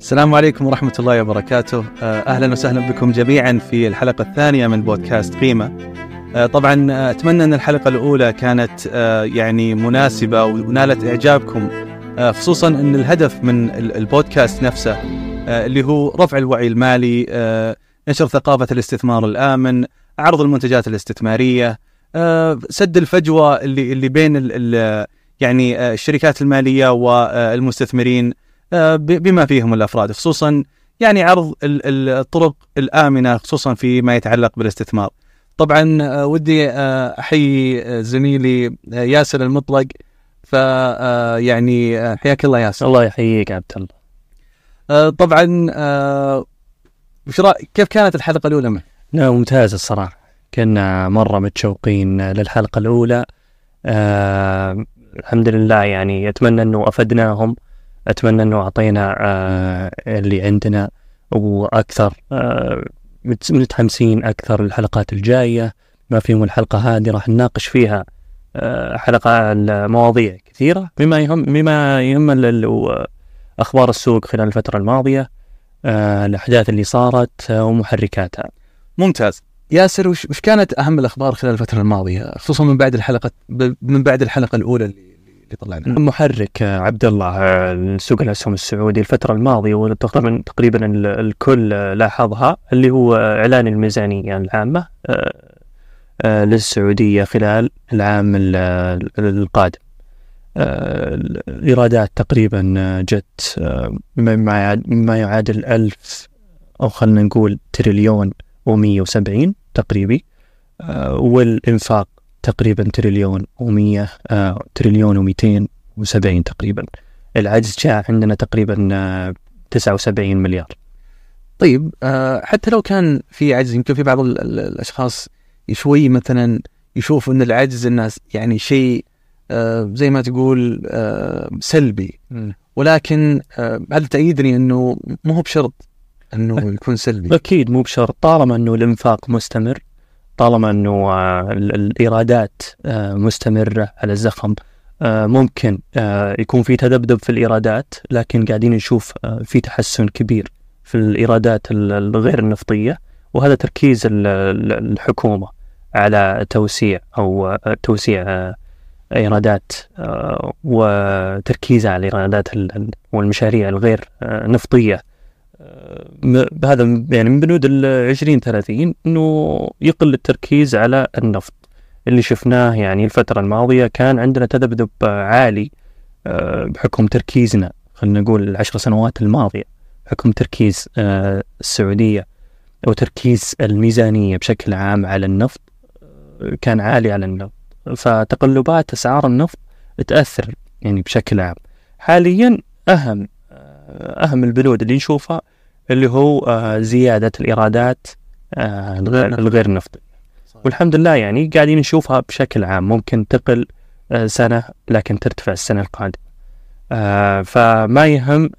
السلام عليكم ورحمة الله وبركاته. أهلا وسهلا بكم جميعا في الحلقة الثانية من بودكاست قيمة. طبعا أتمنى أن الحلقة الأولى كانت يعني مناسبة ونالت إعجابكم. خصوصا أن الهدف من البودكاست نفسه اللي هو رفع الوعي المالي نشر ثقافة الاستثمار الآمن عرض المنتجات الاستثمارية سد الفجوة اللي اللي بين يعني الشركات المالية والمستثمرين بما فيهم الأفراد خصوصا يعني عرض الطرق الآمنة خصوصا فيما يتعلق بالاستثمار. طبعا ودي أحيي زميلي ياسر المطلق ف يعني حياك الله ياسر. الله يحييك عبد الله. طبعا كيف كانت الحلقة الأولى معك؟ لا ممتازه الصراحة كنا مرة متشوقين للحلقة الأولى آه الحمد لله يعني أتمنى أنه أفدناهم أتمنى أنه أعطينا آه اللي عندنا وأكثر آه متحمسين أكثر للحلقات الجاية. ما فيهم الحلقة هذه راح نناقش فيها آه حلقة مواضيع كثيرة بما يهم بما يهم أخبار السوق خلال الفترة الماضية الأحداث اللي صارت ومحركاتها. ممتاز. ياسر وش, وش كانت أهم الأخبار خلال الفترة الماضية؟ خصوصا من بعد الحلقة من بعد الحلقة الأولى اللي اللي طلعنا محرك عبد الله سوق الأسهم السعودي الفترة الماضية وتقريبا تقريبا الكل لاحظها اللي هو إعلان الميزانية العامة للسعودية خلال العام القادم. الإيرادات تقريبا جت مما يعادل ألف أو خلينا نقول تريليون و170 تقريبي والإنفاق تقريبا تريليون و100 آه تريليون و270 تقريبا. العجز جاء عندنا تقريبا آه 79 مليار. طيب آه حتى لو كان في عجز يمكن في بعض الأشخاص شوي مثلا يشوف إن العجز الناس يعني شيء آه زي ما تقول آه سلبي. ولكن آه هذا تأيدني إنه مو هو بشرط إنه يكون سلبي؟ أكيد مو بشرط طالما إنه الإنفاق مستمر. طالما أنه الإيرادات مستمرة على الزخم ممكن يكون في تذبذب في الإيرادات لكن قاعدين نشوف في تحسن كبير في الإيرادات الغير النفطية وهذا تركيز الحكومة على توسيع أو توسيع إيرادات وتركيزها على الايرادات والمشاريع الغير نفطية. بهذا يعني من بنود ال 20 30 إنه يقل التركيز على النفط. اللي شفناه يعني الفترة الماضية كان عندنا تذبذب عالي بحكم تركيزنا خلينا نقول العشر سنوات الماضية بحكم تركيز السعودية وتركيز الميزانية بشكل عام على النفط كان عالي على النفط. فتقلبات أسعار النفط تأثر يعني بشكل عام. حاليا أهم أهم البنود اللي نشوفها اللي هو زيادة الإيرادات الغير النفطية والحمد لله يعني قاعدين نشوفها بشكل عام. ممكن تقل سنة لكن ترتفع السنة القادمة. فما يهم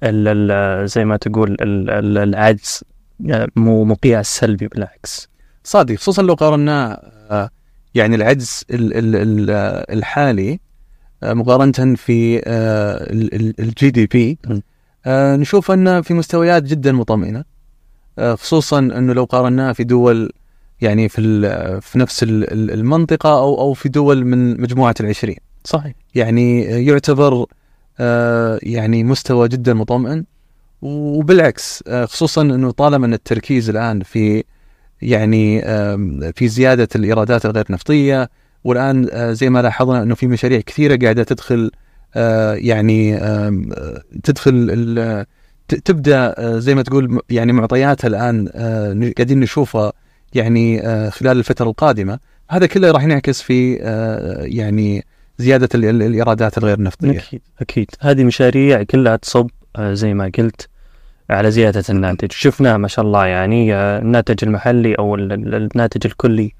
زي ما تقول العجز مو مقياس سلبي بالعكس. صادق. خصوصا لو قارناه يعني العجز الحالي مقارنة في الجي دي بي. آه نشوف أن في مستويات جدا مطمئنة آه خصوصا أنه لو قارناه في دول يعني في في نفس المنطقة أو أو في دول من مجموعة العشرين. صحيح. يعني يعتبر آه يعني مستوى جدا مطمئن وبالعكس خصوصا أنه طالما أن التركيز الآن في يعني في زيادة الإيرادات الغير نفطية والآن زي ما لاحظنا أنه في مشاريع كثيرة قاعدة تدخل آه يعني آه تدخل تبدأ آه زي ما تقول يعني معطياتها الآن قاعدين نشوفها يعني خلال الفترة القادمة. هذا كله راح ينعكس في يعني زيادة الإيرادات الغير نفطية. أكيد أكيد. هذه مشاريع كلها تصب زي ما قلت على زيادة الناتج. شفنا ما شاء الله يعني الناتج المحلي أو الناتج الكلي.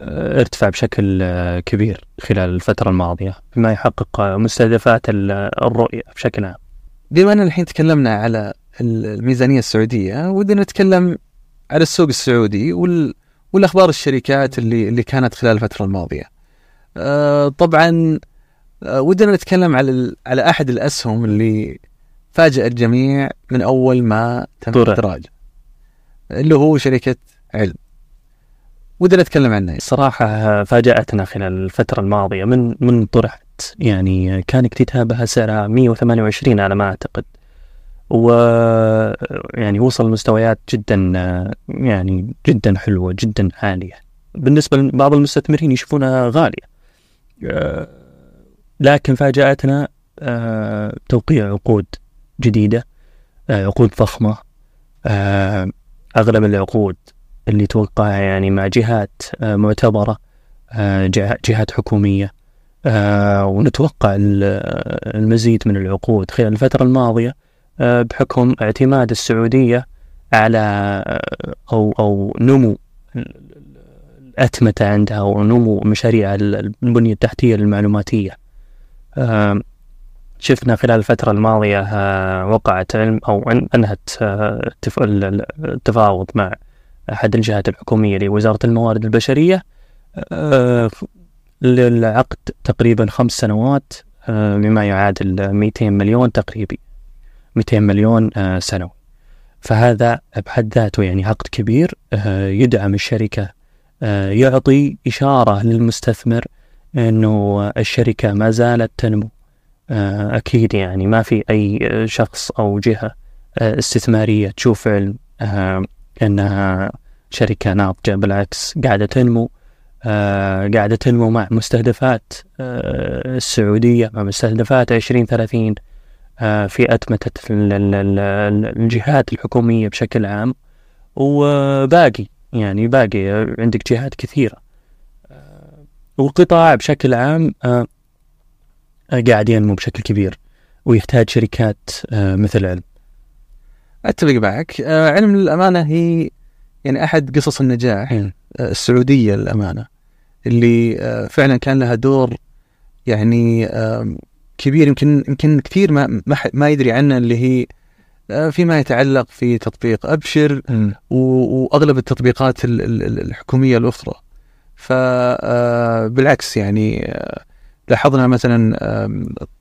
ارتفع بشكل كبير خلال الفترة الماضية بما يحقق مستهدفات الرؤية بشكل عام. بما أننا الحين تكلمنا على الميزانية السعودية ودنا نتكلم على السوق السعودي وال... والأخبار الشركات اللي اللي كانت خلال الفترة الماضية. آه طبعا آه ودنا نتكلم على ال... على أحد الأسهم اللي فاجأ الجميع من أول ما تم طرح. إدراجه اللي هو شركة علم. ودنا نتكلم عنه. صراحة فاجأتنا خلال الفترة الماضية. من من طرحت يعني كان اكتتابها سعرها 128 على ما أعتقد. و يعني وصل لمستويات جدا يعني جدا حلوة جدا عالية. بالنسبة لبعض المستثمرين يشوفونها غالية. لكن فاجأتنا توقيع عقود جديدة عقود ضخمة أغلب العقود اللي توقعها يعني مع جهات آه، معتبرة آه، جه- جهات حكومية. آه، ونتوقع ال- المزيد من العقود. خلال الفترة الماضية بحكم اعتماد السعودية على أو أو نمو ال- ال- الأتمتة عندها ونمو مشاريع ال- البنية التحتية المعلوماتية شفنا خلال الفترة الماضية وقعت علم أو أن- أنهت التف- ال- ال- التفاوض مع أحد الجهات الحكومية لوزارة الموارد البشرية آه، للعقد تقريبا خمس سنوات آه، بما يعادل 200 مليون تقريبي 200 مليون آه، سنوي فهذا بحد ذاته يعني عقد كبير يدعم الشركة يعطي إشارة للمستثمر أنه الشركة ما زالت تنمو. أكيد يعني ما في أي شخص أو جهة استثمارية تشوف علم آه، أنها شركة ناضجة بالعكس قاعدة تنمو آه، قاعدة تنمو مع مستهدفات آه، السعودية مع مستهدفات 2030 آه، في أتمتة ال- ال- ال- الجهات الحكومية بشكل عام. وباقي يعني باقي عندك جهات كثيرة. آه، والقطاع بشكل عام آه، قاعد ينمو بشكل كبير ويحتاج شركات آه، مثل علم. أتفق معك. آه، علم الأمانة هي يعني أحد قصص النجاح. آه، السعودية للأمانة اللي آه، فعلا كان لها دور يعني آم، كبير يمكن يمكن كثير ما ما, يدري عنه اللي هي آه، فيما يتعلق في تطبيق أبشر وأغلب التطبيقات ال- ال- ال- الحكومية الأخرى. فبالعكس يعني آه، لاحظنا مثلا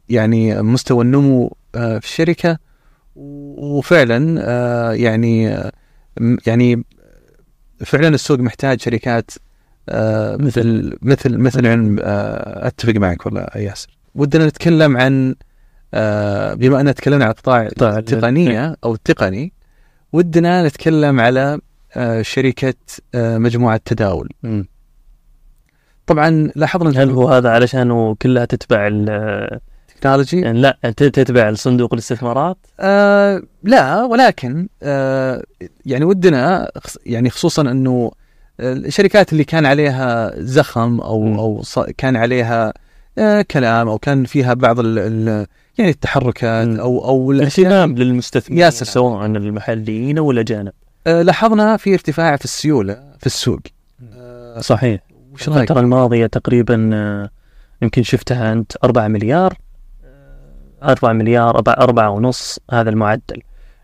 يعني مستوى النمو آه، في الشركة وفعلا آه، يعني آه، يعني فعلا السوق محتاج شركات آه، مثل مثل مثل علم أتفق معك والله يا ياسر. ودنا نتكلم عن بما أن تكلمنا عن القطاع قطاع ال- التقنيه أو التقني ودنا نتكلم على شركة مجموعة تداول. طبعا لاحظنا هل هو هذا علشان كلها تتبع التكنولوجي يعني لا ت- تتبع صندوق الاستثمارات آه لا ولكن آه يعني ودنا يعني خصوصا إنه الشركات اللي كان عليها زخم أو مم. أو كان عليها آه كلام أو كان فيها بعض ال ال يعني التحركات. أو أو الأشياء- اهتمام للمستثمرين سلام. سواء المحليين أو الأجانب آه لاحظنا في ارتفاع في السيولة في السوق آه صحيح وش رأيك؟ الفترة الماضية تقريبا آه، يمكن شفتها أنت 4 مليار 4 مليار أربعة, أربعة ونص هذا المعدل.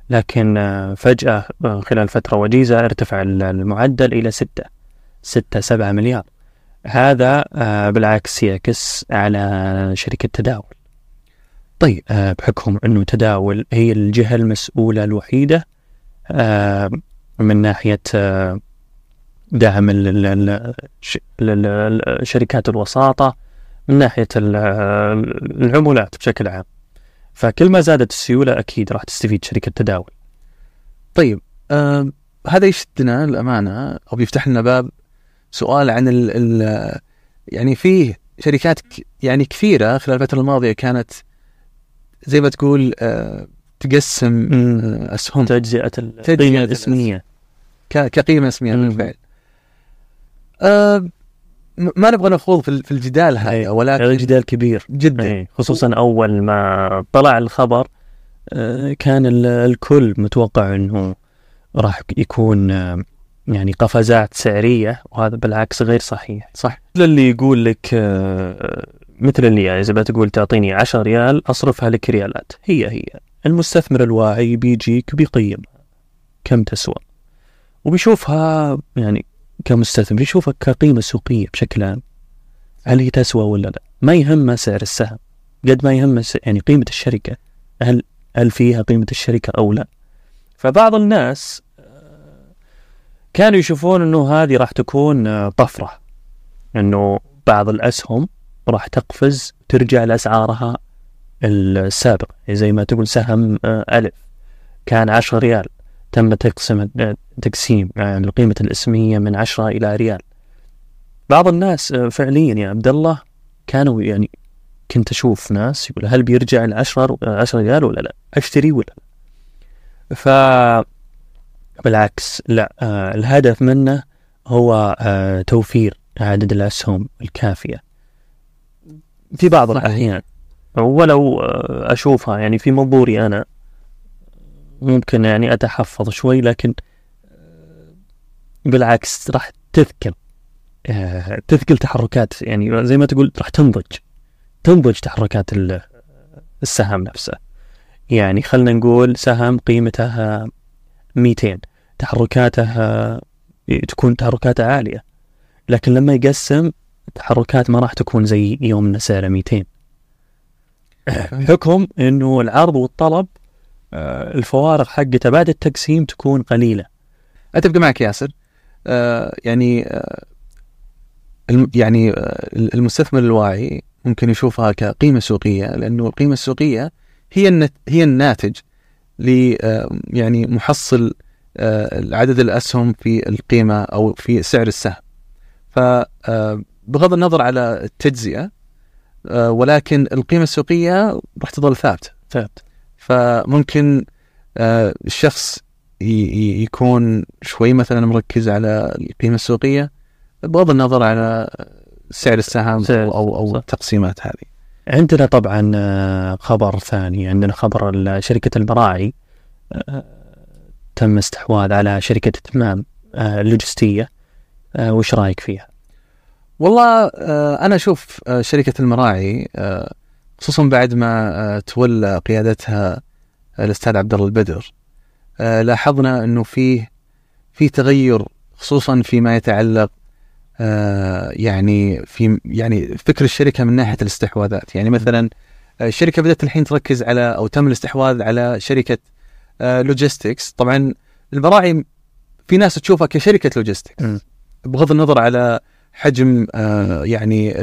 لكن آه، فجأة آه، خلال فترة وجيزة ارتفع ال- المعدل إلى 6 6 7 مليار. هذا آه، بالعكس يعكس على شركة تداول. طيب بحكم أنه تداول هي الجهة المسؤولة الوحيدة من ناحية دعم ال- ال- ال- ش- ال- ال- شركات الوساطة من ناحية ال- العمولات بشكل عام. فكل ما زادت السيولة أكيد راح تستفيد شركة تداول طيب آه هذا يشدنا الامانه أو بيفتح لنا باب سؤال عن ال ال يعني فيه شركات يعني كثيرة خلال الفترة الماضية كانت زي ما تقول آه تقسم. آه أسهم. القيمة الاسمية ك- كقيمة اسميه. بالفعل. آه ما نبغى نخوض في ال- في الجدال هذا. ولكن هذا جدال كبير. جدا. خصوصا أول ما طلع الخبر آه، كان ال- الكل متوقع أنه راح يكون آه، يعني قفزات سعرية وهذا بالعكس غير صحيح. صح. مثل اللي يقول لك آه، مثل اللي يعني بتقول تعطيني 10 ريال أصرفها لك ريالات. هي هي. المستثمر الواعي بيجيك بيقيم كم تسوى. وبيشوفها يعني كمستثمر يشوفها كقيمة سوقية بشكل عام. هل هي تسوى ولا لا؟ ما يهمه سعر السهم. قد ما يهمه يعني قيمة الشركة. هل هل فيها قيمة الشركة أو لا؟ فبعض الناس آه، كانوا يشوفون أنه هذه راح تكون آه، طفرة. أنه بعض الأسهم راح تقفز ترجع لأسعارها السابقة. يعني زي ما تقول سهم آه، ألف. كان 10 ريال. تم تقسم تقسيم يعني القيمة الإسمية من 10 إلى ريال بعض الناس فعليا يا عبد الله كانوا يعني كنت أشوف ناس يقول هل بيرجع ل 10 10 ريال ولا لا؟ أشتري ولا لا؟ ف بالعكس لا آه الهدف منه هو آه توفير عدد الأسهم الكافية في بعض الأحيان ولو آه أشوفها يعني في منظوري أنا ممكن يعني أتحفظ شوي لكن آه، بالعكس راح تذكر آه، تثقل تحركات يعني زي ما تقول راح تنضج تنضج تحركات السهم نفسه. يعني خلنا نقول سهم قيمته 200 تحركاته تكون تحركاته عالية لكن لما يقسم تحركات ما راح تكون زي يوم سعره 200 حكم إنه العرض والطلب آه، الفوارق حقته بعد التقسيم تكون قليلة. أتفق معك ياسر. آه يعني آه يعني آه، المستثمر الواعي ممكن يشوفها كقيمة سوقية لأنه القيمة السوقية هي هي الناتج ل آه، يعني محصل آه، عدد الأسهم في القيمة أو في سعر السهم. فبغض النظر على التجزئة ولكن القيمة السوقية راح تظل ثابتة. ثابت فممكن الشخص يكون شوي مثلا مركز على القيمة السوقية بغض النظر على سعر السهم سعر أو أو التقسيمات هذه. عندنا طبعا آه، خبر ثاني عندنا خبر شركة المراعي آه، تم استحواذ على شركة تمام آه، اللوجستيه وش رأيك فيها؟ والله أنا أشوف شركة المراعي خصوصا بعد ما تولى قيادتها الأستاذ عبد الله البدر. لاحظنا إنه فيه في تغير خصوصا فيما يتعلق آه، يعني في يعني فكر الشركة من ناحية الاستحواذات. يعني مثلا آه، الشركة بدأت الحين تركز على أو تم الاستحواذ على شركة logistics آه، طبعا المراعي في ناس تشوفها كشركة logistics بغض النظر على حجم يعني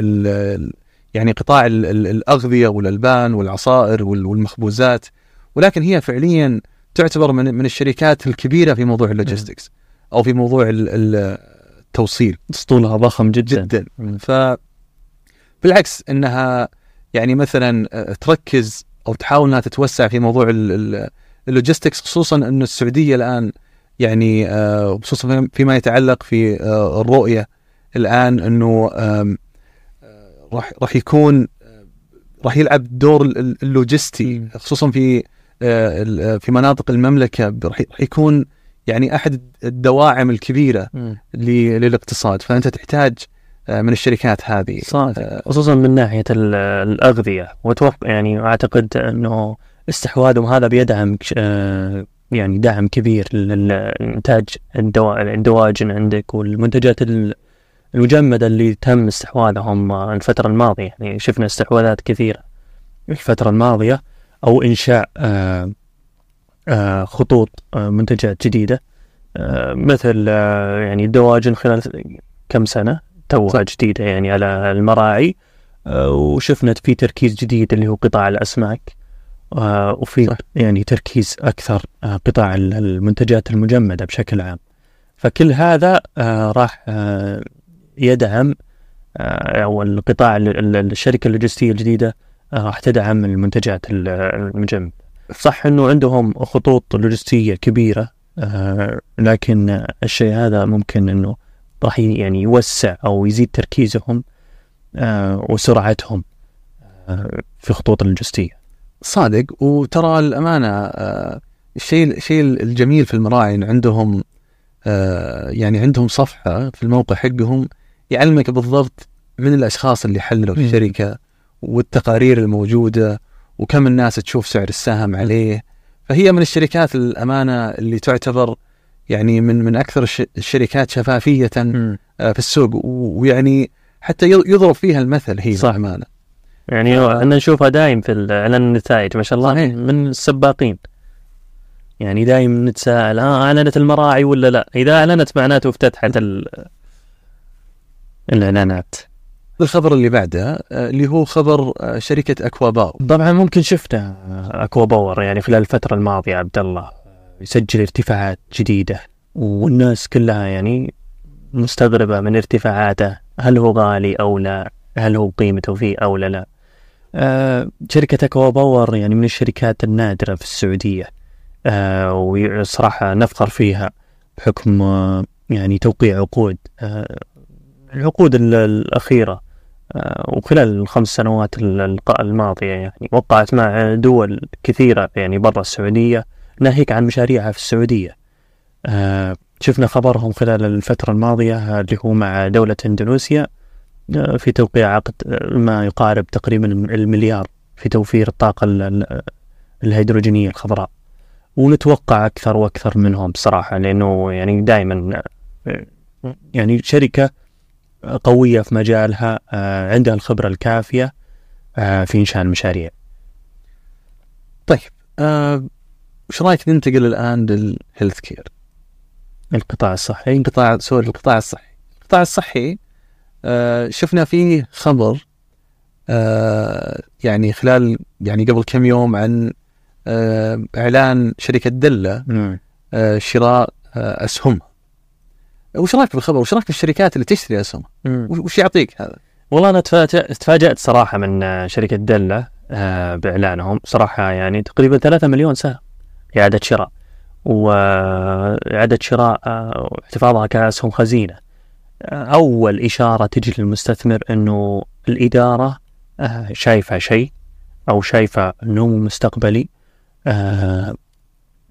يعني قطاع الأغذية والألبان والعصائر والمخبوزات ولكن هي فعليا تعتبر من من الشركات الكبيرة في موضوع ال logistics أو في موضوع التوصيل. اسطولها ضخم جدا. جدا. ف بالعكس إنها يعني مثلا آه، تركز أو تحاول إنها تتوسع في موضوع ال logistics خصوصا انه السعودية الآن يعني آه، خصوصا فيما يتعلق في آه، الرؤية الآن إنه راح راح يكون راح يلعب دور اللوجستي خصوصا في في مناطق المملكة راح يكون يعني أحد الدواعم الكبيرة للاقتصاد. فأنت تحتاج آه، من الشركات هذه. صادق. آه، خصوصا من ناحية الأغذية. وأتوقع يعني أعتقد أنه استحواذهم هذا بيدعم آه، يعني دعم كبير للإنتاج الدواجن عندك والمنتجات المجمدة اللي تم استحواذهم الفترة الماضية. يعني شفنا استحواذات كثيرة. الفترة الماضية أو إنشاء آه، خطوط آه، منتجات جديدة آه، مثل يعني الدواجن خلال كم سنة توها جديدة يعني على المراعي. وشفنا في تركيز جديد اللي هو قطاع الأسماك. وفي صح. يعني تركيز أكثر قطاع المنتجات المجمدة بشكل عام. فكل هذا راح يدعم أو القطاع الشركة اللوجستية الجديدة راح تدعم المنتجات المجمدة صح إنه عندهم خطوط لوجستية كبيرة آه لكن الشيء هذا ممكن إنه راح يعني يوسع أو يزيد تركيزهم آه وسرعتهم آه في خطوط اللوجستية. صادق وترى الأمانة آه الشيء الشيء الجميل في المراعي عندهم آه يعني عندهم صفحة في الموقع حقهم يعلمك بالضبط من الأشخاص اللي حللوا في الشركة والتقارير الموجودة وكم الناس تشوف سعر السهم عليه. فهي من الشركات الأمانة اللي تعتبر يعني من من أكثر الشركات شفافية م. آه، في السوق. ويعني حتى يضرب فيها المثل هي صح. امانه يعني إحنا نشوفها دايم في اعلان النتائج ما شاء الله صحيح. من السباقين. يعني دايم نتساءل ها أعلنت المراعي ولا لا؟ إذا أعلنت معناته افتتحت ال- الإعلانات. الخبر اللي بعده آه، اللي هو خبر آه، شركة أكواباو. طبعا ممكن شفنا اكوا باور يعني خلال الفترة الماضية عبد الله. يسجل ارتفاعات جديدة والناس كلها يعني مستغربة من ارتفاعاته هل هو غالي أو لا؟ هل هو قيمته فيه أو لا؟ لا. آه شركة اكوا باور يعني من الشركات النادرة في السعودية آه وصراحة نفخر فيها بحكم آه يعني توقيع عقود آه العقود ال- الأخيرة آه، وخلال الخمس سنوات الماضية يعني وقعت مع دول كثيرة يعني برا السعودية ناهيك عن مشاريعها في السعودية. آه، شفنا خبرهم خلال الفترة الماضية اللي هو مع دولة إندونيسيا آه، في توقيع عقد ما يقارب تقريبا المليار في توفير الطاقة ال- ال- الهيدروجينية الخضراء. ونتوقع أكثر وأكثر منهم بصراحة لأنه يعني دائما يعني شركة قوية في مجالها آه، عندها الخبرة الكافية آه، في إنشاء المشاريع. آه، وش رأيك ننتقل الآن لل healthcare القطاع الصحي القطاع سوري القطاع الصحي. القطاع الصحي آه، شفنا فيه خبر آه، يعني خلال يعني قبل كم يوم عن آه، إعلان شركة دلة نعم. آه، شراء آه، أسهمها. وش رايك بالخبر؟ وش رايك بالشركات اللي تشتري اسهمها وش- يعطيك هذا؟ والله تفاجأ- تفاجأت صراحة من شركة دلة آه، بإعلانهم. صراحة يعني تقريبا ثلاثة مليون سهم إعادة شراء. وإعادة شراء آه، واحتفاظها كأسهم خزينة. آه، أول إشارة تجي للمستثمر أنه الإدارة آه، شايفة شيء أو شايفة نمو مستقبلي.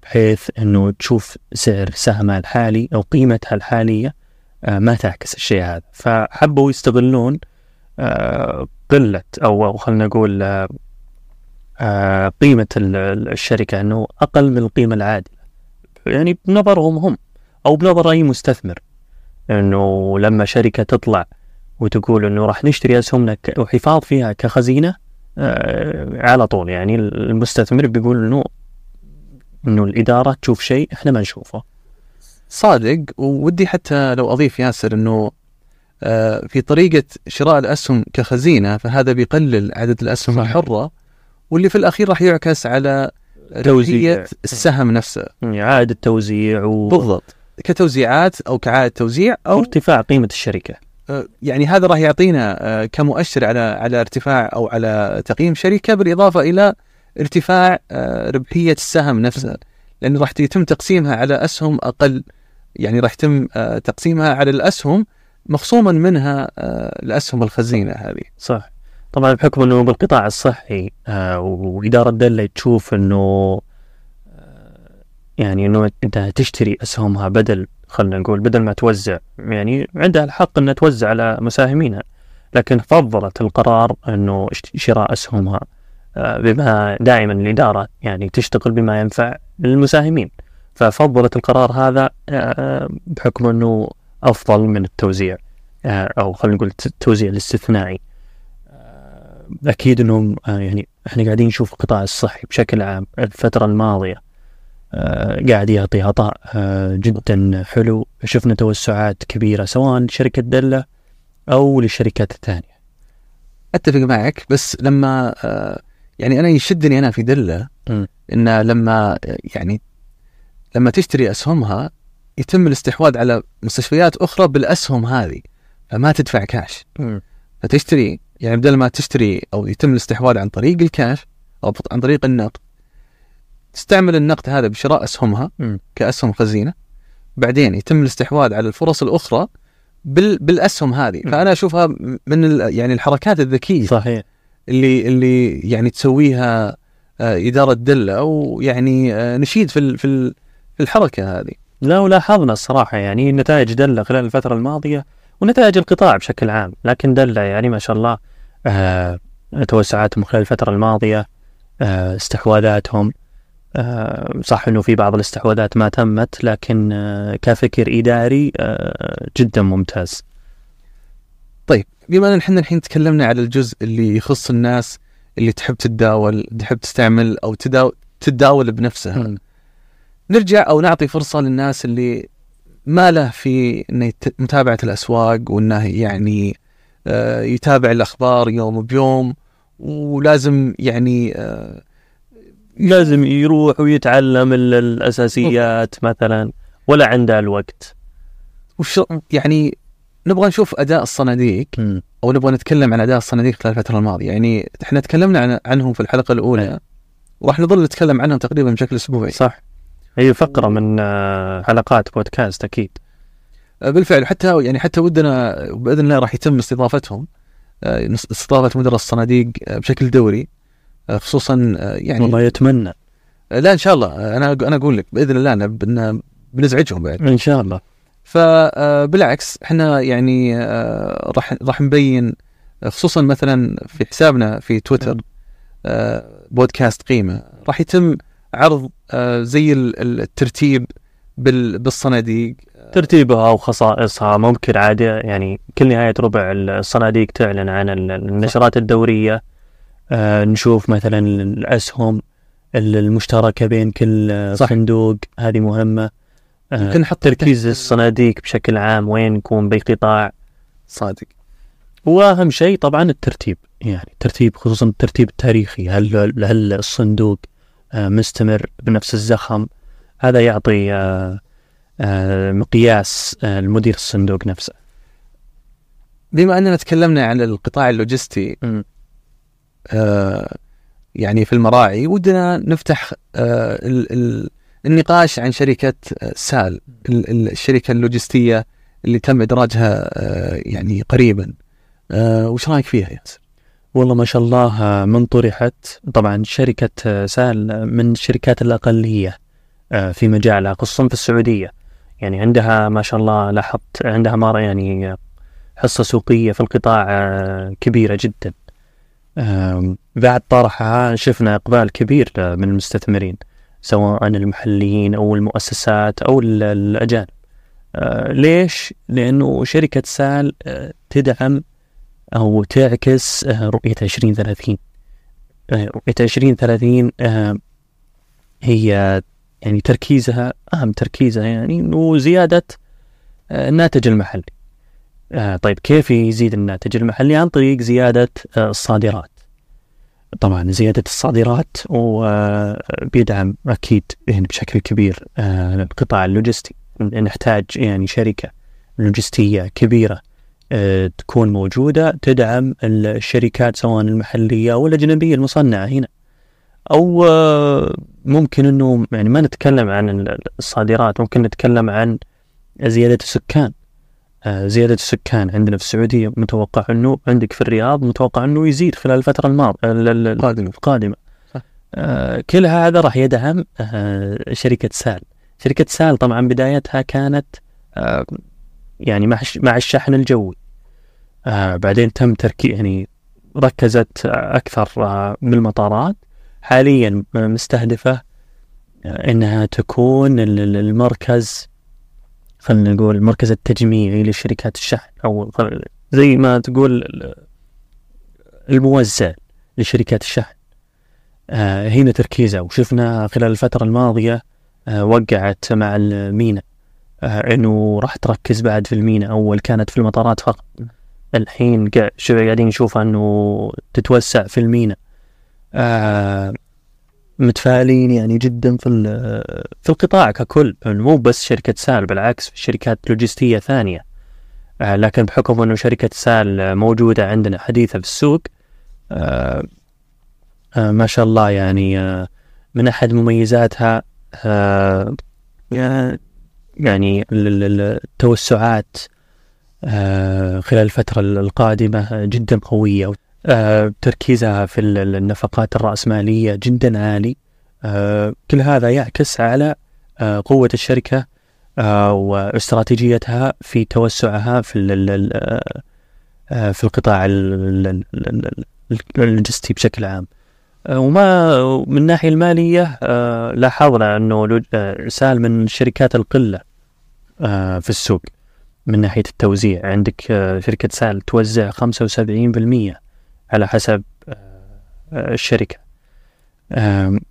بحيث أنه تشوف سعر سهمها الحالي أو قيمتها الحالية آه، ما تعكس الشيء هذا. فحبوا يستغلون آه، أو أو خلينا نقول آه، آه، قيمة ال- ال- الشركة أنه أقل من القيمة العادلة. يعني بنظرهم هم أو بنظر أي مستثمر. أنه لما شركة تطلع وتقول أنه راح نشتري أسهمنا ك- وحفاظ فيها كخزينة آه، على طول. يعني المستثمر بيقول أنه أنه الإدارة تشوف شيء إحنا ما نشوفه صادق وودي حتى لو أضيف ياسر إنه آه، في طريقة شراء الأسهم كخزينة فهذا بيقلل عدد الأسهم صحيح. الحرة واللي في الأخير راح يعكس على توزيع. السهم نفسه إعادة توزيع و... بالضبط كتوزيعات أو كعادة توزيع أو وارتفاع قيمة الشركة آه، يعني هذا راح يعطينا آه، كمؤشر على على ارتفاع أو على تقييم شركة بالإضافة إلى ارتفاع آه، ربحية السهم نفسها لأنه راح يتم تقسيمها على أسهم أقل يعني راح يتم آه، تقسيمها على الأسهم مخصوما منها آه، الأسهم الخزينة هذه. صح. طبعا بحكم إنه بالقطاع الصحي وإدارة دله تشوف إنه يعني إنه أنت تشتري أسهمها بدل خلينا نقول بدل ما توزع يعني عندها الحق إنها توزع على مساهمينها لكن فضلت القرار إنه شراء أسهمها. بما دائما الإدارة يعني تشتغل بما ينفع المساهمين. ففضلت القرار هذا آه بحكم أنه أفضل من التوزيع آه أو خلينا نقول التوزيع الاستثنائي. أكيد أنهم آه، يعني إحنا قاعدين نشوف القطاع الصحي بشكل عام. الفترة الماضية آه، قاعد يعطي عطاء آه، جدا حلو. شفنا توسعات كبيرة سواء لشركة دلة أو للشركات الثانية أتفق معك بس لما آه، يعني أنا يشدني أنا في دلة. إن لما يعني لما تشتري أسهمها يتم الاستحواذ على مستشفيات أخرى بالأسهم هذه فما تدفع كاش فتشتري يعني بدل ما تشتري أو يتم الاستحواذ عن طريق الكاش أو عن طريق النقد تستعمل النقد هذا بشراء أسهمها. كأسهم خزينة بعدين يتم الاستحواذ على الفرص الأخرى بال بالأسهم هذه. فأنا أشوفها من يعني الحركات الذكية صحيح اللي اللي يعني تسويها آه، إدارة دلة ويعني آه، نشيد في في الحركة هذه. لا ولاحظنا الصراحة يعني نتائج دلة خلال الفترة الماضية ونتائج القطاع بشكل عام لكن دلة يعني ما شاء الله آه توسعاتهم خلال الفترة الماضية آه استحواذاتهم آه صح إنه في بعض الاستحواذات ما تمت لكن آه كفكر إداري آه جدا ممتاز. طيب بما ان إحنا الحين تكلمنا على الجزء اللي يخص الناس اللي تحب تتداول تحب تستعمل أو تداول تتداول بنفسها مم. نرجع أو نعطي فرصة للناس اللي ما له في متابعة الأسواق وإنه يعني آه، يتابع الأخبار يوم بيوم ولازم يعني آه، لازم يروح ويتعلم ال- الأساسيات مثلا ولا عنده الوقت وش يعني نبغى نشوف أداء الصناديق أو نبغى نتكلم عن أداء الصناديق خلال الفترة الماضية. يعني إحنا تكلمنا عن عنهم في الحلقة الأولى. وراح نظل نتكلم عنهم تقريبا بشكل أسبوعي. صح. هي فقرة من آه، حلقات بودكاست أكيد. آه، بالفعل. حتى يعني حتى ودنا بإذن الله راح يتم استضافتهم. آه، استضافة مدراء الصناديق بشكل دوري. خصوصا يعني والله يتمنى. لا إن شاء الله. أنا أنا أقول لك بإذن الله أنا بن- بنزعجهم بعد. إن شاء الله. فبالعكس إحنا يعني آه، راح راح نبين آه، خصوصا مثلا في حسابنا في تويتر آه، بودكاست قيمة راح يتم عرض آه، زي ال- ال- الترتيب بال- بالصناديق. ترتيبها وخصائصها ممكن عادي يعني كل نهاية ربع الصناديق تعلن عن ال- النشرات الدورية. آه نشوف مثلا الأسهم ال- المشتركة بين كل آه، صح. صندوق هذه مهمة. آه يمكن نحط تركيز الصناديق بشكل عام وين يكون بقطاع صادق. واهم شيء طبعا الترتيب يعني الترتيب خصوصا الترتيب التاريخي. هل هل الصندوق آه، مستمر بنفس الزخم؟ هذا يعطي آه، آه، مقياس آه، لمدير الصندوق نفسه. بما أننا تكلمنا عن القطاع اللوجستي آه، يعني في المراعي ودنا نفتح آه، ال- ال- النقاش عن شركة آه، سال ال- ال- الشركة اللوجستية اللي تم إدراجها آه، يعني قريبا. آه، وش رأيك فيها يا ياسر؟ والله ما شاء الله من طرحت. طبعا شركة سال من الشركات الأقلية في مجالها خصوصا في السعودية. يعني عندها ما شاء الله لاحظت عندها مرة يعني حصة سوقية في القطاع كبيرة جدا. بعد طرحها شفنا إقبال كبير من المستثمرين. سواء المحليين أو المؤسسات أو ال- الأجانب. آه، ليش؟ لأنه شركة سال آه، تدعم أو تعكس آه، رؤية 2030 آه، رؤية 2030 آه، هي يعني تركيزها أهم تركيزها يعني إنه زيادة الناتج المحلي. طيب كيف يزيد الناتج المحلي؟ عن طريق زيادة الصادرات. طبعا زيادة الصادرات وبيدعم أكيد يعني بشكل كبير آه، القطاع اللوجستي. نحتاج يعني شركة لوجستية كبيرة آه، تكون موجودة تدعم الشركات سواء المحلية أو الأجنبية المصنعة هنا. أو آه، ممكن أنه يعني ما نتكلم عن الصادرات ممكن نتكلم عن زيادة السكان. آه، زيادة السكان عندنا في السعودية متوقع أنه عندك في الرياض متوقع أنه يزيد خلال الفترة الماضية قادم القادمة. صح. آه، كل هذا راح يدعم آه، شركة سال. شركة سال طبعا بدايتها كانت آه، يعني مع الش- مع الشحن الجوي. آه، بعدين تم تركي يعني ركزت آه، أكثر آه، بالمطارات حاليا مستهدفة آه، أنها تكون ال- ال- المركز خلينا نقول المركز التجميعي لشركات الشحن خل- زي ما تقول ال- الموزع لشركات الشحن. آه، هنا تركيزها وشفنا خلال الفترة الماضية آه، وقعت مع المينا. آه، إنه راح تركز بعد في المينا. أول كانت في المطارات فقط. الحين قاعدين نشوفها إنه تتوسع في المينا. آه، متفائلين يعني جدا في في القطاع ككل. مو بس شركة سال بالعكس في شركات لوجستية ثانية. آه، لكن بحكم إنه شركة سال موجودة عندنا حديثة في السوق آه، آه، ما شاء الله يعني من أحد مميزاتها يعني ال- ال- ال- التوسعات خلال الفترة القادمة جدا قوية. تركيزها في ال- ال- النفقات الرأسمالية جدا عالي. آه، كل هذا يعكس على آه، قوة الشركة آه، واستراتيجيتها في توسعها في آه، في القطاع ال- ال- ال- ال- ال- اللوجستي بشكل عام. آه، وما من الناحية المالية آه، لاحظنا أنه آه، سال من شركات القلة آه، في السوق من ناحية التوزيع. عندك آه، شركة سال توزع 75% على حسب آه، الشركة.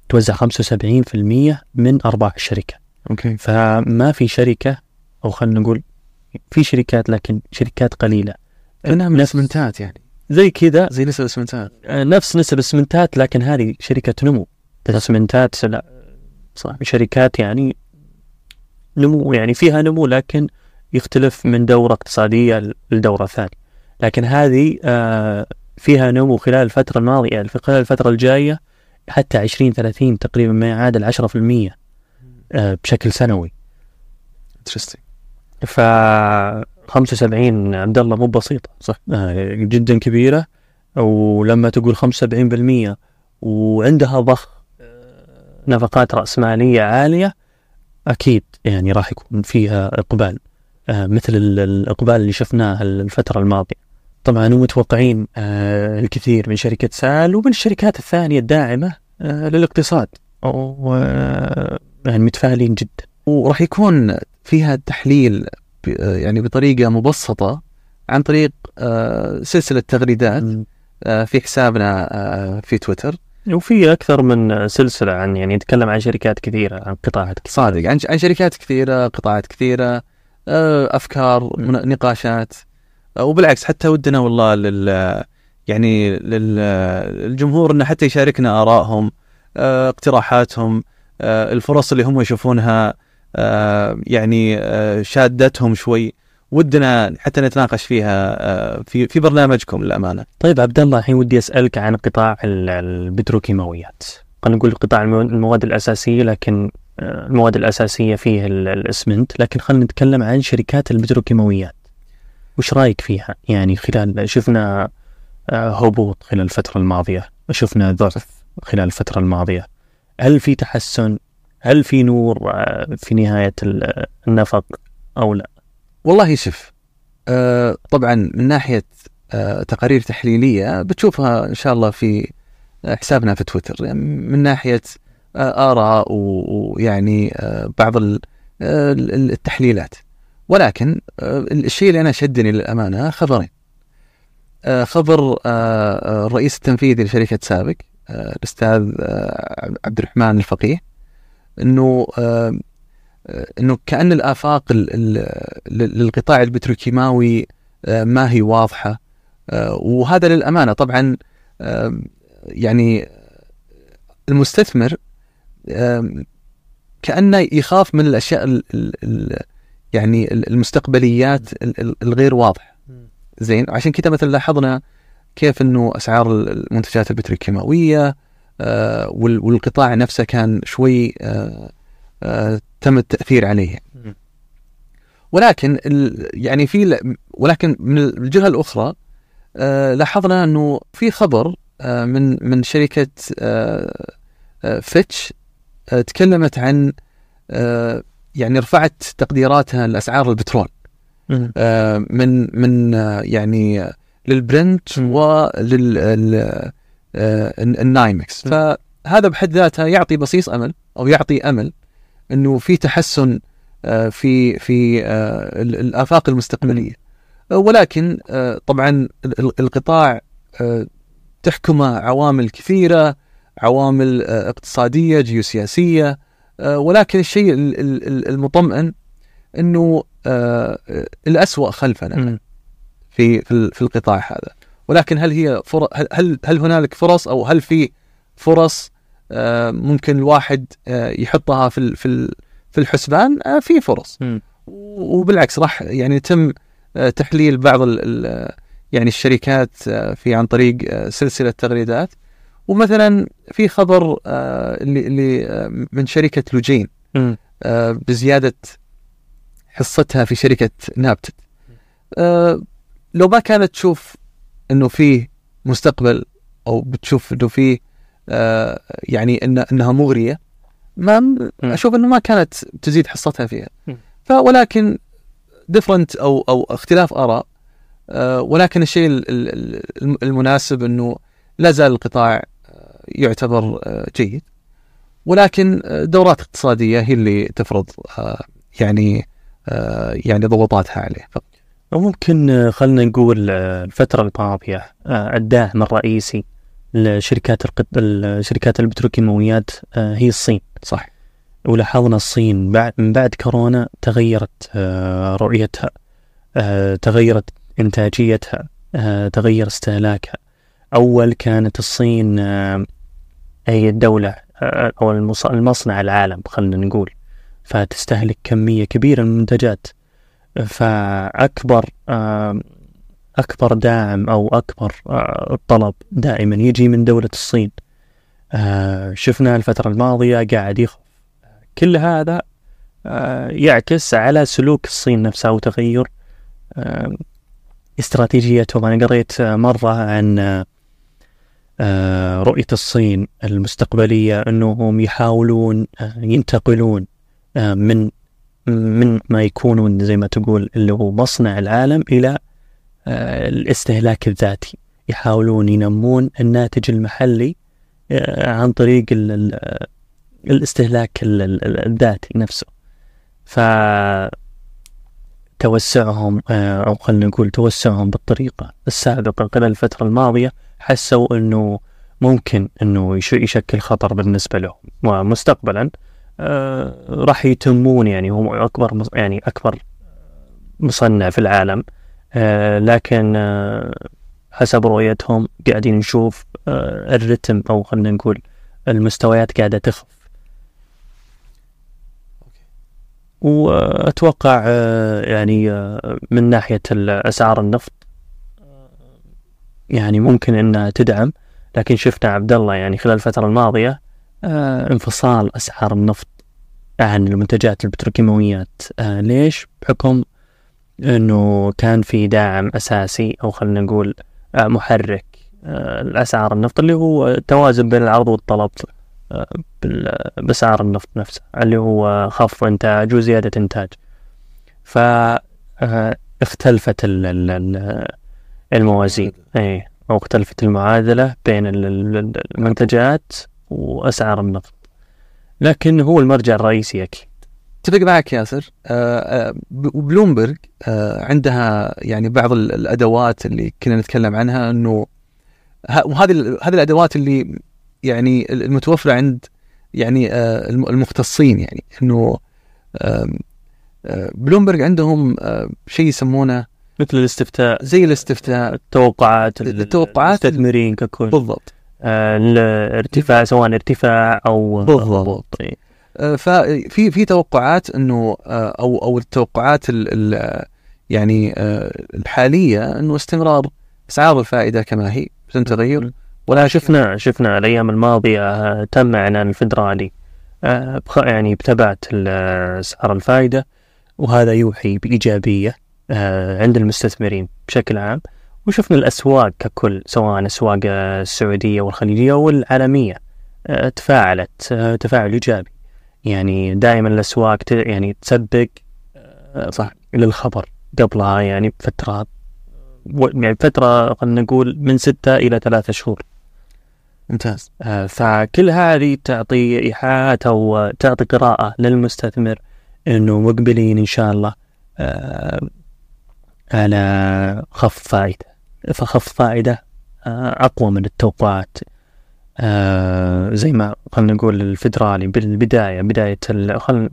توزع 75% من أرباح الشركة. أوكي. فما في شركة أو خلينا نقول في شركات لكن شركات قليلة. كانها من الإسمنتات يعني. زي كذا. زي نسب الإسمنتات. آه، نفس نسب الإسمنتات لكن هذه شركة نمو. الاسمنتات لا. صح. شركات يعني نمو يعني فيها نمو لكن يختلف من دورة اقتصادية لدورة ثانية. لكن هذه آه، فيها نمو خلال الفترة الماضية يعني في خلال الفترة الجاية حتى 20 30 تقريبا ما يعادل 10% آه، بشكل سنوي. انترستنج ف 75 عبد الله مو بسيطة صح. آه، جدا كبيرة. ولما تقول 75% وعندها ضخ آه، نفقات رأسمالية عالية أكيد يعني راح يكون فيها إقبال مثل ال- الإقبال اللي شفناه الفترة الماضية. طبعا ومتوقعين آه، الكثير من شركة سال ومن الشركات الثانية الداعمة آه، للاقتصاد. و آه، يعني متفائلين جدا. وراح يكون فيها تحليل يعني بطريقة مبسطة عن طريق سلسلة تغريدات في حسابنا في تويتر. وفي أكثر من سلسلة عن يعني نتكلم عن شركات كثيرة عن قطاعات كثيرة. صادق عن عن شركات كثيرة قطاعات كثيرة أفكار نقاشات. وبالعكس حتى ودنا والله لل يعني للجمهور إنه حتى يشاركنا آرائهم آه، اقتراحاتهم آه، الفرص اللي هم يشوفونها آه، يعني شادتهم شوي. ودنا حتى نتناقش فيها في في برنامجكم للأمانة. طيب عبد الله الحين ودي أسألك عن قطاع ال- البتروكيماويات. خلينا نقول قطاع المو- المواد الأساسية لكن المواد الأساسية فيه ال- الأسمنت. لكن خلينا نتكلم عن شركات البتروكيماويات. وش رأيك فيها؟ يعني خلال شفنا آه، هبوط خلال الفترة الماضية شفنا ضعف خلال الفترة الماضية. هل في تحسن؟ هل في نور؟ آه، في نهاية ال- النفق أو لا؟ والله شوف آه، طبعا من ناحية آه، تقارير تحليلية بتشوفها إن شاء الله في حسابنا في تويتر. يعني من ناحية آراء و- ويعني بعض ال- ال- التحليلات. ولكن آه، الشيء اللي أنا شدني للأمانة خبرين. آه، خبر آه، الرئيس التنفيذي لشركة سابق الأستاذ عبد الرحمن الفقيه إنه إنه كأن الآفاق ال- ال- للقطاع البتروكيماوي ما هي واضحة. وهذا للأمانة طبعا يعني المستثمر كأنه يخاف من الأشياء ال- ال- ال- يعني ال- المستقبليات ال- ال- الغير واضحه زين عشان كذا مثلا لاحظنا كيف إنه أسعار المنتجات البتروكيماويه آه، وال- والقطاع نفسه كان شوي آه، آه، تم التأثير عليه. ولكن يعني في ولكن من الجهة الأخرى لاحظنا إنه في خبر من من شركة فيتش تكلمت عن يعني رفعت تقديراتها لأسعار البترول. آه، من من آه، يعني للبرنت. ولل آه، النايمكس. فهذا بحد ذاته يعطي بصيص أمل أو يعطي أمل إنه في تحسن آه، في في آه، ال- الآفاق المستقبلية ولكن آه، طبعا ال- ال- القطاع آه، تحكمه عوامل كثيرة عوامل آه، اقتصادية جيوسياسية ولكن الشيء ال- ال- ال- المطمئن إنه آه، الأسوأ خلفنا. في في ال- في القطاع هذا ولكن هل هي فرص هل هل هنالك فرص أو هل في فرص آه، ممكن الواحد آه، يحطها في في في الحسبان آه، في فرص. وبالعكس راح يعني يتم آه، تحليل بعض ال- يعني الشركات آه، في عن طريق آه، سلسلة تغريدات ومثلا في خبر آه، اللي اللي آه، من شركة لوجين. آه، بزيادة حصتها في شركة نابتت آه، لو ما كانت تشوف إنه فيه مستقبل أو بتشوف إنه فيه آه، يعني إن إنها مغرية ما أشوف إنه ما كانت تزيد حصتها فيها. فولكن ديفرنت أو أو اختلاف آراء آه، ولكن الشيء ال- ال- ال- المناسب إنه لا زال القطاع يعتبر آه، جيد. ولكن آه، دورات اقتصادية هي اللي تفرض آه، يعني يعني ضغوطاتها عليه. وممكن خلينا نقول الفترة الماضية الداعم الرئيسي لشركات شركات البتروكيماويات هي الصين. صح. ولاحظنا الصين بعد من بعد كورونا تغيرت رؤيتها تغيرت إنتاجيتها تغير استهلاكها. أول كانت الصين هي الدولة أو المصنع العالم خلينا نقول. فتستهلك كمية كبيرة من المنتجات. فأكبر أكبر داعم أو أكبر الطلب دائما يجي من دولة الصين. شفنا الفترة الماضية قاعد يخف كل هذا يعكس على سلوك الصين نفسها وتغير استراتيجيتهم أنا قريت مرة عن رؤية الصين المستقبلية أنهم يحاولون ينتقلون من من ما يكونون زي ما تقول اللي هو مصنع العالم إلى الاستهلاك الذاتي. يحاولون ينمون الناتج المحلي عن طريق الاستهلاك الذاتي نفسه. ف توسعهم أو خلينا نقول توسعهم بالطريقة السابقة. خلال الفترة الماضية حسوا أنه ممكن أنه يشكل خطر بالنسبة لهم. ومستقبلا آه راح يتمون يعني هم أكبر يعني أكبر مصنع في العالم. آه لكن آه حسب رؤيتهم قاعدين نشوف آه الرتم أو خلينا نقول المستويات قاعدة تخف. وأتوقع آه، يعني آه، من ناحية اسعار النفط يعني ممكن إنها تدعم. لكن شفنا عبد الله يعني خلال الفترة الماضية آه، انفصال أسعار النفط عن المنتجات البتروكيماويات. ليش؟ بحكم إنه كان في داعم أساسي أو خلينا نقول محرك الأسعار النفط اللي هو التوازن بين العرض والطلب بأسعار النفط نفسه اللي هو خفض إنتاج وزيادة إنتاج. فاختلفت آه، الموازين. أي أو اختلفت المعادلة بين المنتجات وأسعار النفط. لكن هو المرجع الرئيسي أكيد. أتفق معك ياسر. آه، آه، بلومبرج عندها يعني بعض الأدوات اللي كنا نتكلم عنها إنه وهذه هذه الأدوات اللي يعني المتوفرة عند يعني آه، المختصين يعني إنه بلومبرج عندهم شيء يسمونه مثل الاستفتاء. زي الاستفتاء. التوقعات التوقعات المستثمرين ككل. بالضبط. آه، الارتفاع سواء ارتفاع أو بالضبط. آه، ففي في توقعات إنه أو أو التوقعات ال يعني الحالية إنه استمرار. أسعار الفائدة كما هي. بدون تغير؟ ولا شفنا؟ شفنا الأيام الماضية آه، تم إعلان الفدرالي آه، يعني بتبعت أسعار الفائدة وهذا يوحي بإيجابية. آه، عند المستثمرين بشكل عام وشفنا الأسواق ككل سواء أسواق السعودية والخليجية والعالمية تفاعلت تفاعل إيجابي. يعني دائما الأسواق يعني تسبق صح للخبر قبلها يعني بفترات يعني فترة خلينا نقول من ستة إلى ثلاثة شهور. ممتاز. آه فكل هذه تعطي إيحاءات أو تعطي قراءة للمستثمر أنه مقبلين إن شاء الله. على خفض فائدة. فخفض فائدة آه أقوى من التوقعات. آه زي ما خلينا نقول الفدرالي بالبداية بداية خل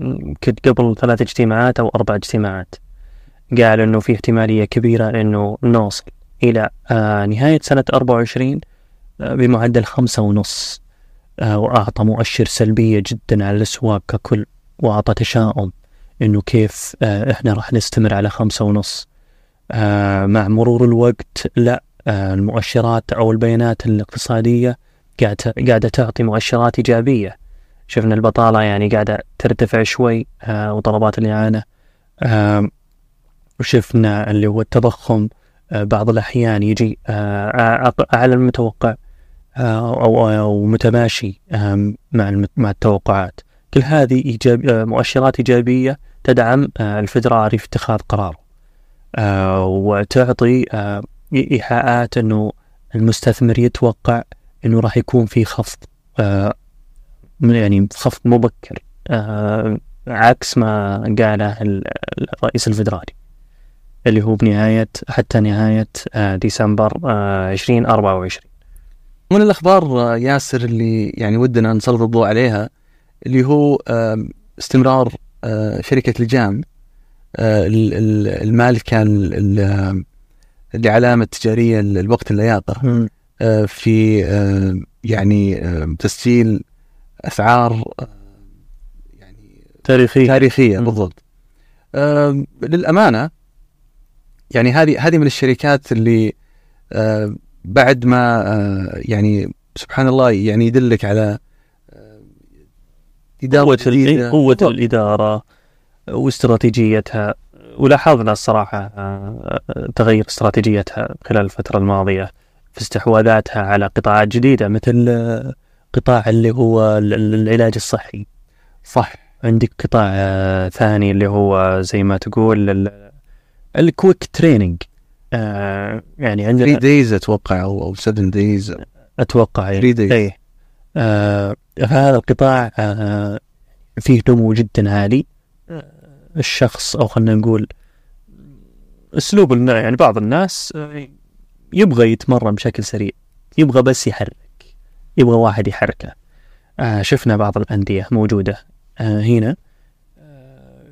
قبل ثلاث اجتماعات أو أربع اجتماعات. قال إنه في احتمالية كبيرة إنه نوصل إلى آه نهاية سنة 24 آه بمعدل خمسة ونص. وأعطى مؤشر سلبية جدا على الأسواق ككل وأعطى تشاؤم إنه كيف إحنا راح نستمر على خمسة ونص. مع مرور الوقت لا آه المؤشرات أو البيانات الاقتصادية قاعدة قاعدة تعطي مؤشرات إيجابية. شفنا البطالة يعني قاعدة ترتفع شوي آه وطلبات الإعانة آه وشفنا اللي هو التضخم آه، بعض الأحيان يجي آه، أعلى من المتوقع آه، أو أو متماشي مع مع التوقعات. كل هذه مؤشرات إيجابية تدعم الفدرالي في اتخاذ قراره. وتعطي إيحاءات أنه المستثمر يتوقع أنه راح يكون في خفض يعني خفض مبكر عكس ما قاله ال- الرئيس الفدرالي اللي هو بنهاية حتى نهاية آه، ديسمبر آه، 2024 من الأخبار آه، ياسر اللي يعني ودنا نسلط الضوء عليها اللي هو استمرار آه، شركة لجام آه، ال- ال- المالكه ال- ال- آم، لعلامه تجارية الوقت اللياقه في آه، يعني آه، تسجيل أسعار يعني تاريخي تاريخية مم. بالضبط. للأمانة يعني هذه هذه من الشركات اللي بعد ما يعني سبحان الله يعني يدلك على إدارة قوة قوة. الإدارة. واستراتيجيتها ولاحظنا الصراحة آه، تغير استراتيجيتها خلال الفترة الماضية في استحواذاتها على قطاعات جديدة مثل آه، قطاع اللي هو ال- ال- العلاج الصحي. صح عندك قطاع آه، ثاني اللي هو زي ما تقول ال- ال quick training يعني 3 عندنا days أتوقع أو أو 7 days أتوقع يعني 3 days آه فهذا القطاع فيه نمو جدا عالي. الشخص أو خلينا نقول أسلوب يعني بعض الناس آه، يبغى يتمرن بشكل سريع يبغى بس يحرك يبغى واحد يحركه آه شفنا بعض الأندية موجودة آه هنا آه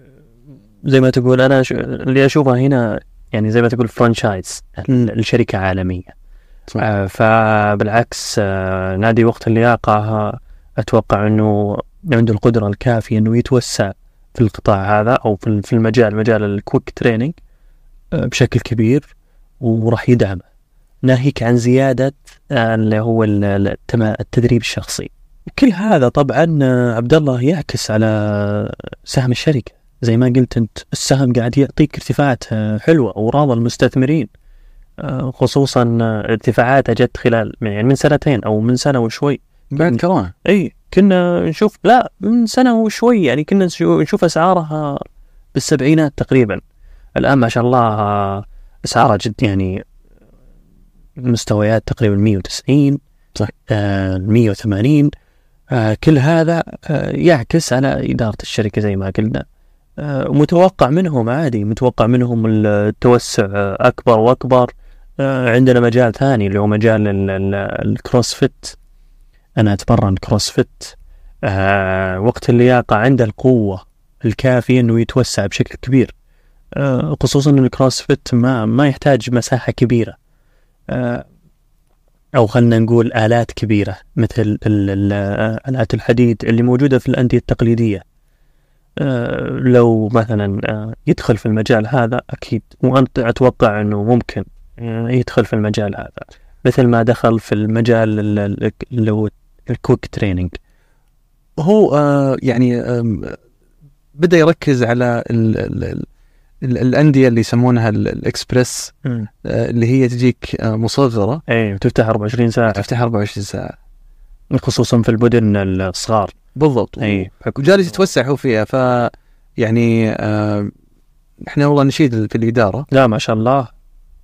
زي ما تقول أنا ش... اللي اشوفها هنا يعني زي ما تقول franchise. الشركة عالمية صح. آه، فبالعكس آه، نادي وقت اللياقة آه، أتوقع أنه عنده القدرة الكافية أنه يتوسع في القطاع هذا أو في في المجال مجال ال quick training آه، بشكل كبير وراح يدعمه ناهيك عن زيادة آه، اللي هو التدريب الشخصي. كل هذا طبعا آه، عبد الله يعكس على سهم الشركة. زي ما قلت أنت السهم قاعد يعطيك ارتفاعات حلوة وراضى المستثمرين خصوصا ارتفاعاتها جت خلال يعني من سنتين أو من سنة وشوي. بعد كورونا. إي كنا نشوف لا من سنة وشوي يعني كنا نشو- نشوف أسعارها بالسبعينات تقريبا. الآن ما شاء الله أسعارها جد يعني مستويات تقريبا 190 صح. آه 180 آه كل هذا آه يعكس على إدارة الشركة زي ما قلنا. آه متوقع منهم عادي متوقع منهم التوسع آه أكبر وأكبر. آه عندنا مجال ثاني اللي هو مجال ال- ال- ال CrossFit أنا أتمرن CrossFit آه وقت اللياقة عنده القوة الكافية إنه يتوسع بشكل كبير. آه خصوصا إن الكروسفيت ما ما يحتاج مساحة كبيرة. آه أو خلينا نقول آلات كبيرة مثل آه، آلات الحديد اللي موجودة في الأندية التقليدية. آه، لو مثلا آه، يدخل في المجال هذا أكيد وانت أتوقع إنه ممكن آه، يدخل في المجال هذا. مثل ما دخل في المجال ال- ال- اللي هو ال quick training هو آه يعني آم، بدأ يركز على ال ال ال ال الأندية اللي يسمونها ال- الاكسبرس آه اللي هي تجيك آه مصغرة. اي تفتح 24 ساعة. تفتح 24 ساعة. خصوصا في المدن الصغار. بالضبط. اي وجالس يتوسع هو فيها ف يعني آه إحنا والله نشيد في الإدارة. لا ما شاء الله.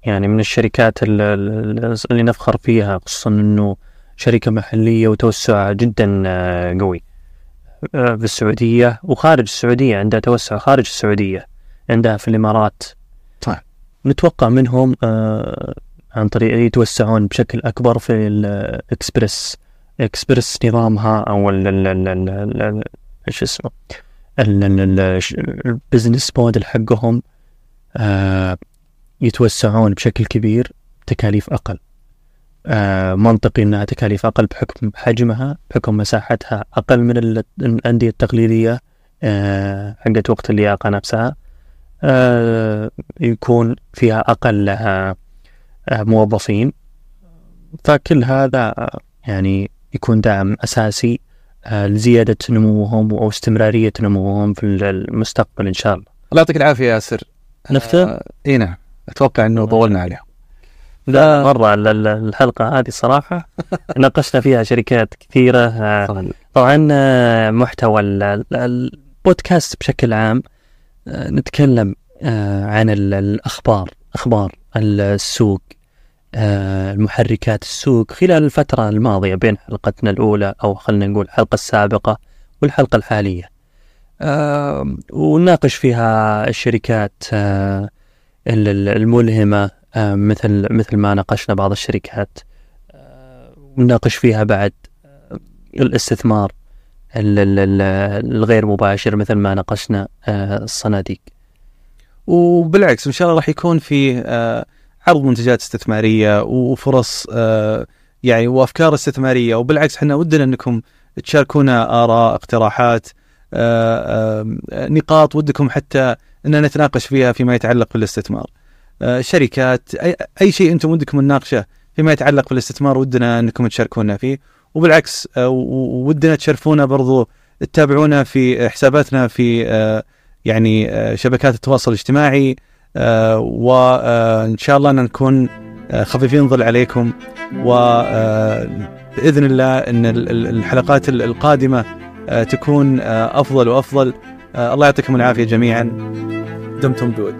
يعني من الشركات ال- ال- اللي نفخر فيها خصوصا إنه شركة محلية وتوسع جدا آه، قوي. آه، في السعودية وخارج السعودية عندها توسع خارج السعودية عندها في الإمارات. صح. نتوقع منهم آه، عن طريق يتوسعون بشكل أكبر في الإكسبرس. إكسبرس نظامها أو إيش اسمه؟ ال- ال- ال- البزنس موديل حقهم يتوسعون بشكل كبير تكاليف أقل. منطقي أنها تكاليف أقل بحكم حجمها بحكم مساحتها أقل من ال- الأندية التقليدية آه، حقت وقت اللياقة نفسها. آه، يكون فيها أقل آه، آه، موظفين. فكل هذا آه، يعني يكون دعم أساسي آه، لزيادة نموهم أو استمرارية نموهم في المستقبل إن شاء الله. الله يعطيك العافية ياسر. نفتح؟ آه إي نعم. أتوقع إنه طولنا عليهم لا. مرة ال- ال- الحلقة هذه صراحة ناقشنا فيها شركات كثيرة. آه، طبعا. آه، محتوى ال- ال- البودكاست بشكل عام آه، نتكلم عن ال- الأخبار أخبار السوق المحركات السوق خلال الفترة الماضية بين حلقتنا الأولى أو خلينا نقول الحلقة السابقة والحلقة الحالية. ونناقش فيها الشركات ال- ال- الملهمة مثل مثل ما ناقشنا بعض الشركات آه، ونناقش فيها بعد آه، الاستثمار ال- ال- ال- الغير مباشر مثل ما ناقشنا آه، الصناديق وبالعكس إن شاء الله راح يكون في آه، عرض منتجات استثمارية وفرص آه، يعني وأفكار استثمارية وبالعكس إحنا ودنا إنكم تشاركونا آراء اقتراحات آه، آه، نقاط ودكم حتى ان نتناقش فيها فيما يتعلق بالاستثمار. آه، شركات اي أي شيء أنتم ودكم نناقشه فيما يتعلق بالاستثمار ودنا أنكم تشاركونا فيه. وبالعكس آه، ودنا تشرفونا برضو تتابعونا في حساباتنا في آه، يعني شبكات التواصل الاجتماعي وان شاء الله نكون خفيفين ظل عليكم. وباذن الله إن ال- ال- الحلقات ال- القادمة تكون أفضل وأفضل. الله يعطيكم العافية جميعا. دمتم بود